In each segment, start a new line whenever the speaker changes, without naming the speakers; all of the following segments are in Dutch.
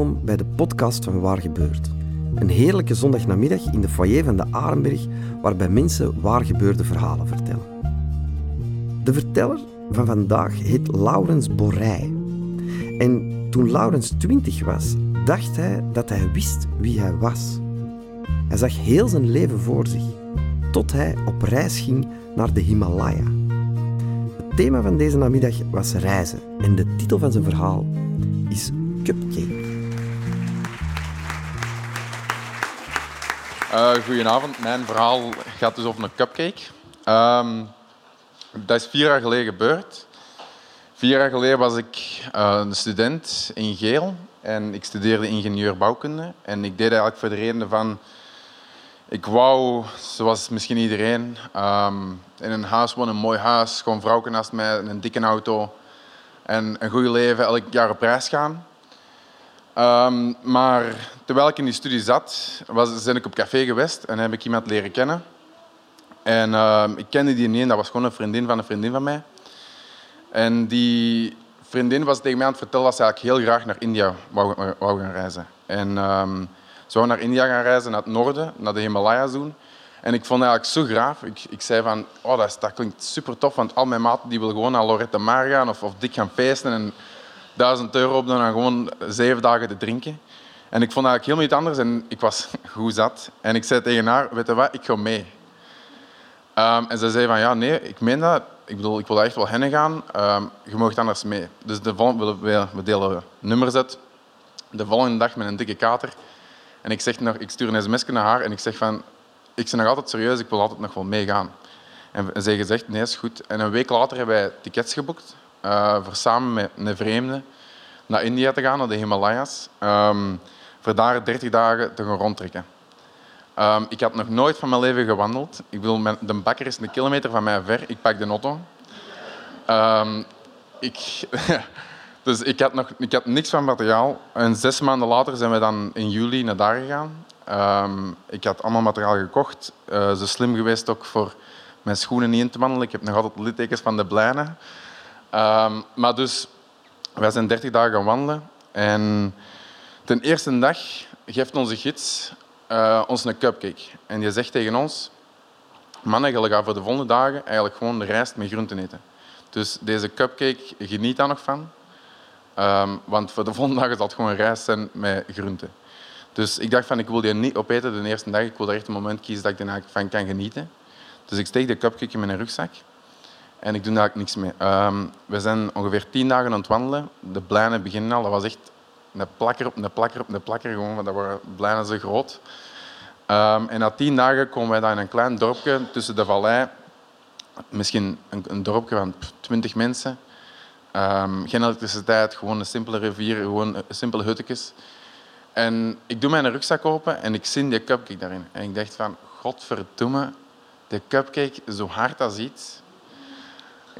Bij de podcast van Waar Gebeurt. Een heerlijke zondagnamiddag in de foyer van de Arenberg, waarbij mensen waar gebeurde verhalen vertellen. De verteller van vandaag heet Laurens Borrij. En toen Laurens 20 was, dacht hij dat hij wist wie hij was. Hij zag heel zijn leven voor zich, tot hij op reis ging naar de Himalaya. Het thema van deze namiddag was reizen en de titel van zijn verhaal is Cupcake.
Uh, goedenavond, mijn verhaal gaat dus over een cupcake. Um, dat is vier jaar geleden gebeurd. Vier jaar geleden was ik uh, een student in Geel en ik studeerde ingenieur bouwkunde. En ik deed eigenlijk voor de reden van, ik wou, zoals misschien iedereen, um, in een huis wonen, een mooi huis, gewoon vrouwen naast mij, een dikke auto en een goed leven, elk jaar op reis gaan. Um, maar terwijl ik in die studie zat, was, ben ik op café geweest en heb ik iemand leren kennen. En uh, ik kende die niet, dat was gewoon een vriendin van een vriendin van mij. En die vriendin was tegen mij aan het vertellen dat ze eigenlijk heel graag naar India wou, wou gaan reizen. En um, ze wou naar India gaan reizen, naar het noorden, naar de Himalaya's doen. En ik vond het eigenlijk zo graaf. Ik, ik zei van, oh, dat, dat klinkt super tof, want al mijn maten die willen gewoon naar Lorette Mar gaan of, of dik gaan feesten. En, 1000 euro op dan gewoon zeven dagen te drinken. En ik vond eigenlijk helemaal niet anders en ik was goed zat. En ik zei tegen haar, weet je wat, ik ga mee. Um, en ze zei van, ja, nee, ik meen dat. Ik bedoel, ik wil echt wel heen gaan. Um, je mag anders mee. Dus de volgende, we, we delen nummers uit. De volgende dag met een dikke kater. En ik, zeg nog, ik stuur een sms naar haar en ik zeg van, ik ben nog altijd serieus, ik wil altijd nog wel meegaan. En zij gezegd, nee, is goed. En een week later hebben wij tickets geboekt uh, voor samen met een vreemde naar India te gaan, naar de Himalaya's. Um, voor daar 30 dagen te gaan rondtrekken. Um, ik had nog nooit van mijn leven gewandeld. Ik wil, de bakker is een kilometer van mij ver. Ik pak de auto. Um, ik, dus ik had, nog, ik had niks van materiaal. En zes maanden later zijn we dan in juli naar daar gegaan. Ik had allemaal materiaal gekocht. Uh, zo slim geweest ook voor mijn schoenen niet in te wandelen. Ik heb nog altijd littekens van de blijnen. Um, maar dus, wij zijn 30 dagen gaan wandelen. En ten eerste dag geeft onze gids uh, ons een cupcake. En die zegt tegen ons, mannen, jullie gaan voor de volgende dagen eigenlijk gewoon de rijst met groenten eten. Dus deze cupcake, geniet daar nog van. Um, want voor de volgende dag zal het gewoon rijst zijn met groenten. Dus ik dacht van, ik wil die niet opeten de eerste dag. Ik wil er echt een moment kiezen dat ik er van kan genieten. Dus ik steek de cupcake in mijn rugzak. En ik doe daar niks mee. Um, we zijn ongeveer tien dagen aan het wandelen. De blijnen beginnen al. Dat was echt een plakker op een plakker op een plakker. Gewoon, want dat waren blijnen zo groot. Um, en na tien dagen komen wij daar in een klein dorpje tussen de vallei. Misschien een, een dorpje van twintig mensen. Um, geen elektriciteit, gewoon een simpele rivier, gewoon simpele hutjes. En ik doe mijn rugzak open en ik zie die cupcake daarin. En ik dacht van, godverdomme, de cupcake zo hard als iets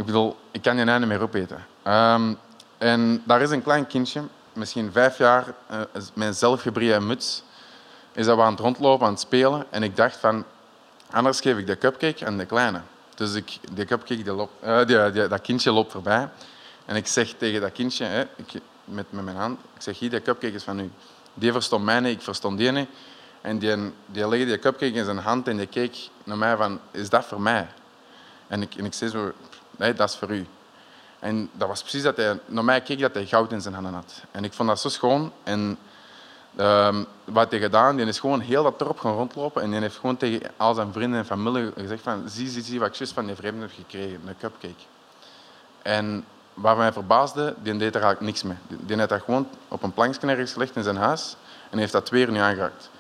ik bedoel, ik kan je niet meer opeten. Um, en daar is een klein kindje, misschien vijf jaar, uh, met een zelfgebreide muts, is dat aan het rondlopen, aan het spelen. En ik dacht van, anders geef ik de cupcake aan de kleine. Dus ik, die cupcake, uh, die, die, dat kindje loopt voorbij. En ik zeg tegen dat kindje, hè, ik, met, met mijn hand, ik zeg, hier, die cupcake is van u. Die verstond mij niet, ik verstond die niet. En die, die legde die cupcake in zijn hand en die keek naar mij van, is dat voor mij? En ik, en ik zei zo, nee, dat is voor u. En dat was precies dat hij naar mij keek dat hij goud in zijn handen had. En ik vond dat zo schoon. En um, wat hij gedaan, die is gewoon heel dat dorp gaan rondlopen en die heeft gewoon tegen al zijn vrienden en familie gezegd van zie, zie, zie wat ik juist van die vreemden heb gekregen, een cupcake. En waar mij verbaasde, die deed er eigenlijk niks mee. Die heeft dat gewoon op een plankje gelegd in zijn huis en heeft dat twee uur niet aangeraakt.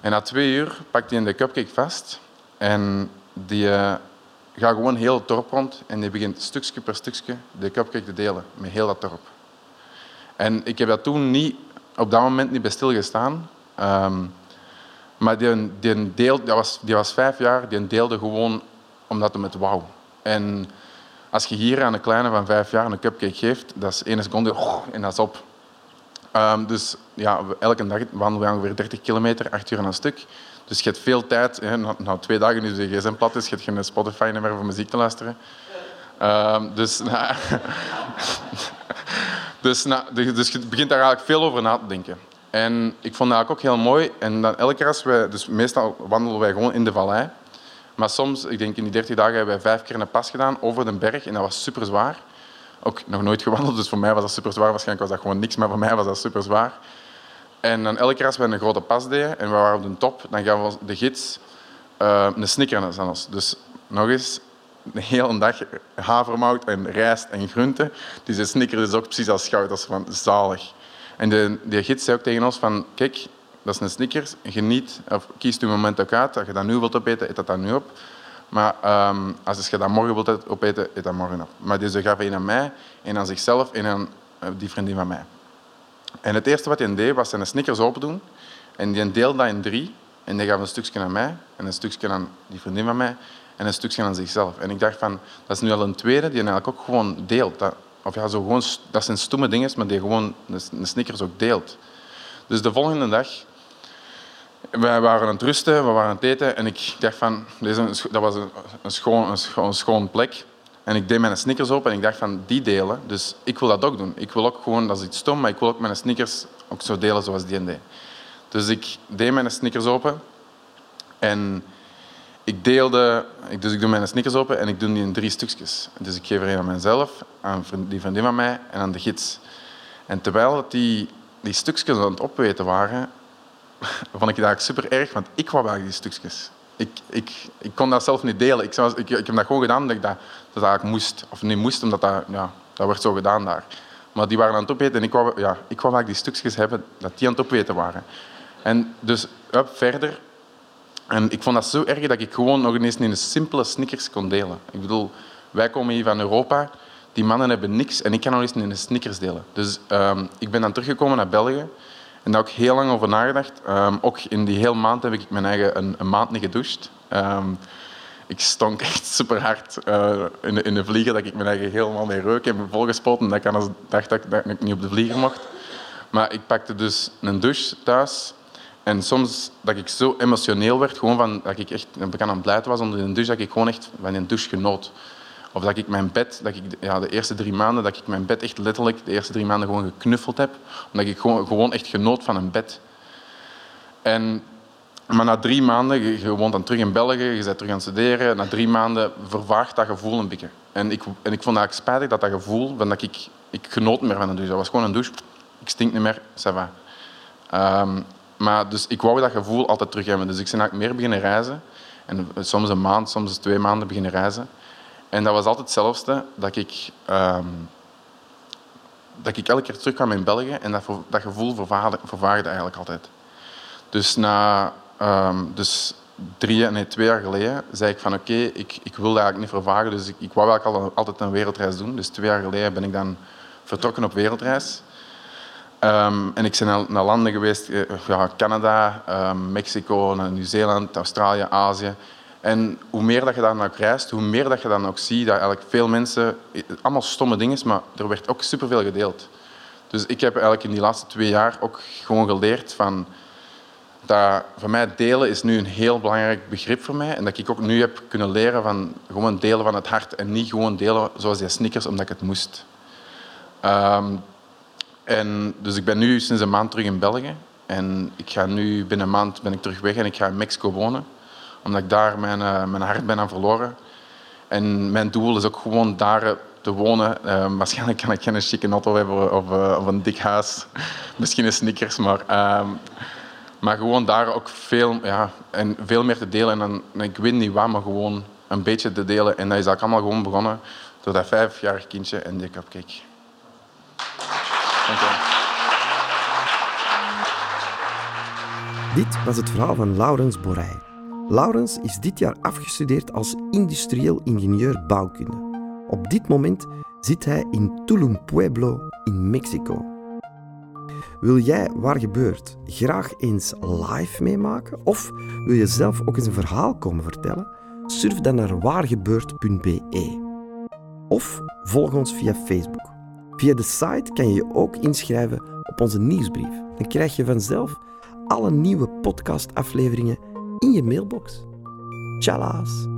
En na twee uur pakt hij de cupcake vast en die, uh, ga gewoon heel het dorp rond en die begint stukje per stukje de cupcake te delen met heel dat dorp. En ik heb dat toen niet, op dat moment niet bij stilgestaan. Um, maar die, die, deel, die, was, die was vijf jaar, die deelde gewoon omdat hij het wou. En als je hier aan een kleine van vijf jaar een cupcake geeft, dat is één seconde en dat is op. Um, dus ja, elke dag wandelen we ongeveer 30 kilometer, acht uur aan een stuk. Dus je hebt veel tijd. Hè, na, twee dagen nu de gsm plat is, je hebt geen Spotify meer voor muziek te luisteren. Um, dus, Dus, dus je begint daar eigenlijk veel over na te denken. En ik vond dat eigenlijk ook heel mooi. En dan elke keer als wij, dus meestal wandelen wij gewoon in de vallei. Maar soms, ik denk in die 30 dagen, hebben wij vijf keer een pas gedaan over de berg. En dat was super zwaar. Ook nog nooit gewandeld, dus voor mij was dat super zwaar. Waarschijnlijk was dat gewoon niks, maar voor mij was dat super zwaar. En dan elke keer als we een grote pas deden en we waren op de top, dan gaven we de gids uh, een snicker aan ons. Dus nog eens, de hele dag havermout en rijst en groenten. Dus de snicker is ook precies als goud. Dat is van zalig. En de, de gids zei ook tegen ons van, kijk, dat is een Snickers. Geniet, of kies je moment ook uit. Als je dat nu wilt opeten, eet dat dan nu op. Maar um, als je dat morgen wilt opeten, eet dat morgen op. Maar dus gaf een aan mij, een aan zichzelf en aan uh, die vriendin van mij. En het eerste wat hij deed, was zijn Snickers open doen. En die deelde dat in drie. En die gaf een stukje aan mij, en een stukje aan die vriendin van mij, en een stukje aan zichzelf. En ik dacht van, dat is nu al een tweede die eigenlijk ook gewoon deelt. Dat, of ja, zo gewoon, dat zijn stomme dingen, maar die gewoon een Snickers ook deelt. Dus de volgende dag wij waren aan het rusten, we waren aan het eten en ik dacht van, dat was een, een, schoon, een schoon plek. En ik deed mijn sneakers open en ik dacht van, die delen, dus ik wil dat ook doen. Ik wil ook gewoon, dat is iets stom, maar ik wil ook mijn sneakers ook zo delen zoals die deed. Dus ik deed mijn sneakers open en ik deelde, dus ik doe mijn sneakers open en ik doe die in drie stukjes. Dus ik geef er een aan mezelf, aan die vriendin van mij en aan de gids. En terwijl die, die stukjes aan het opweten waren, vond ik dat eigenlijk super erg, want ik wou wel die stukjes. Ik, ik, ik kon dat zelf niet delen. Ik, ik, ik heb dat gewoon gedaan omdat ik dat, dat eigenlijk moest. Of niet moest, omdat dat, ja, dat werd zo gedaan daar. Maar die waren aan het opeten en ik wou, ja, ik wou eigenlijk die stukjes hebben, dat die aan het opeten waren. En dus verder. En ik vond dat zo erg dat ik gewoon nog eens in een simpele Snickers kon delen. Ik bedoel, wij komen hier van Europa, die mannen hebben niks en ik kan nog eens in een Snickers delen. Dus um, ik ben dan teruggekomen naar België. En daar ik heel lang over nagedacht. Um, ook in die hele maand heb ik mijn eigen een, maand niet gedoucht. Um, ik stonk echt super hard uh, in, de, in de vlieger dat ik mijn eigen helemaal mee reuk heb volgespoten. Dat ik anders dacht dat ik, niet op de vlieger mocht. Maar ik pakte dus een douche thuis. En soms dat ik zo emotioneel werd, gewoon van, dat ik echt ik aan het blijten was onder een douche, dat ik gewoon echt van een douche genoot. Of dat ik mijn bed, dat ik, ja, de eerste drie maanden, dat ik mijn bed echt letterlijk de eerste drie maanden gewoon geknuffeld heb. Omdat ik gewoon, gewoon echt genoot van een bed. En, maar na drie maanden, je, woont dan terug in België, je bent terug aan het studeren. Na drie maanden vervaagt dat gevoel een beetje. En ik, en ik vond eigenlijk spijtig dat dat gevoel, van dat ik, ik genoot meer van een douche. Dat was gewoon een douche, ik stink niet meer, ça va. Um, maar dus ik wou dat gevoel altijd terug hebben. Dus ik ben eigenlijk meer beginnen reizen. En soms een maand, soms twee maanden beginnen reizen. En dat was altijd hetzelfde, dat ik, um, dat ik elke keer terugkwam in België en dat, dat gevoel vervaagde, eigenlijk altijd. Dus na um, dus drie, nee, twee jaar geleden zei ik van oké, ik, ik wil eigenlijk niet vervagen, dus ik, ik wou eigenlijk al, altijd een wereldreis doen. Dus twee jaar geleden ben ik dan vertrokken op wereldreis. Um, en ik ben naar, landen geweest, eh, ja, Canada, Mexico, Nieuw-Zeeland, Australië, Azië. En hoe meer dat je daar ook reist, hoe meer dat je dan ook ziet dat eigenlijk veel mensen, allemaal stomme dingen, maar er werd ook superveel gedeeld. Dus ik heb eigenlijk in die laatste twee jaar ook gewoon geleerd van dat voor mij delen is nu een heel belangrijk begrip voor mij. En dat ik ook nu heb kunnen leren van gewoon delen van het hart en niet gewoon delen zoals die sneakers omdat ik het moest. Um, en dus ik ben nu sinds een maand terug in België. En ik ga nu binnen een maand ben ik terug weg en ik ga in Mexico wonen omdat ik daar mijn, uh, mijn hart ben aan verloren. En mijn doel is ook gewoon daar eh, te wonen. Uh, waarschijnlijk kan ik geen chique auto hebben of, uh, of, een dik huis. Misschien een sneakers, maar, uh, maar gewoon daar ook veel, ja, en veel meer te delen. En ik weet niet waar, maar gewoon een beetje te delen. En dat is eigenlijk allemaal gewoon begonnen door dat vijfjarig kindje en die cupcake. Dank je.
Dit was het verhaal van Laurens Borij. Laurens is dit jaar afgestudeerd als industrieel ingenieur bouwkunde. Op dit moment zit hij in Tulum Pueblo in Mexico. Wil jij waar gebeurt graag eens live meemaken of wil je zelf ook eens een verhaal komen vertellen? Surf dan naar waargebeurt.be of volg ons via Facebook. Via de site kan je je ook inschrijven op onze nieuwsbrief. Dan krijg je vanzelf alle nieuwe podcastafleveringen in je mailbox. Tjalaas!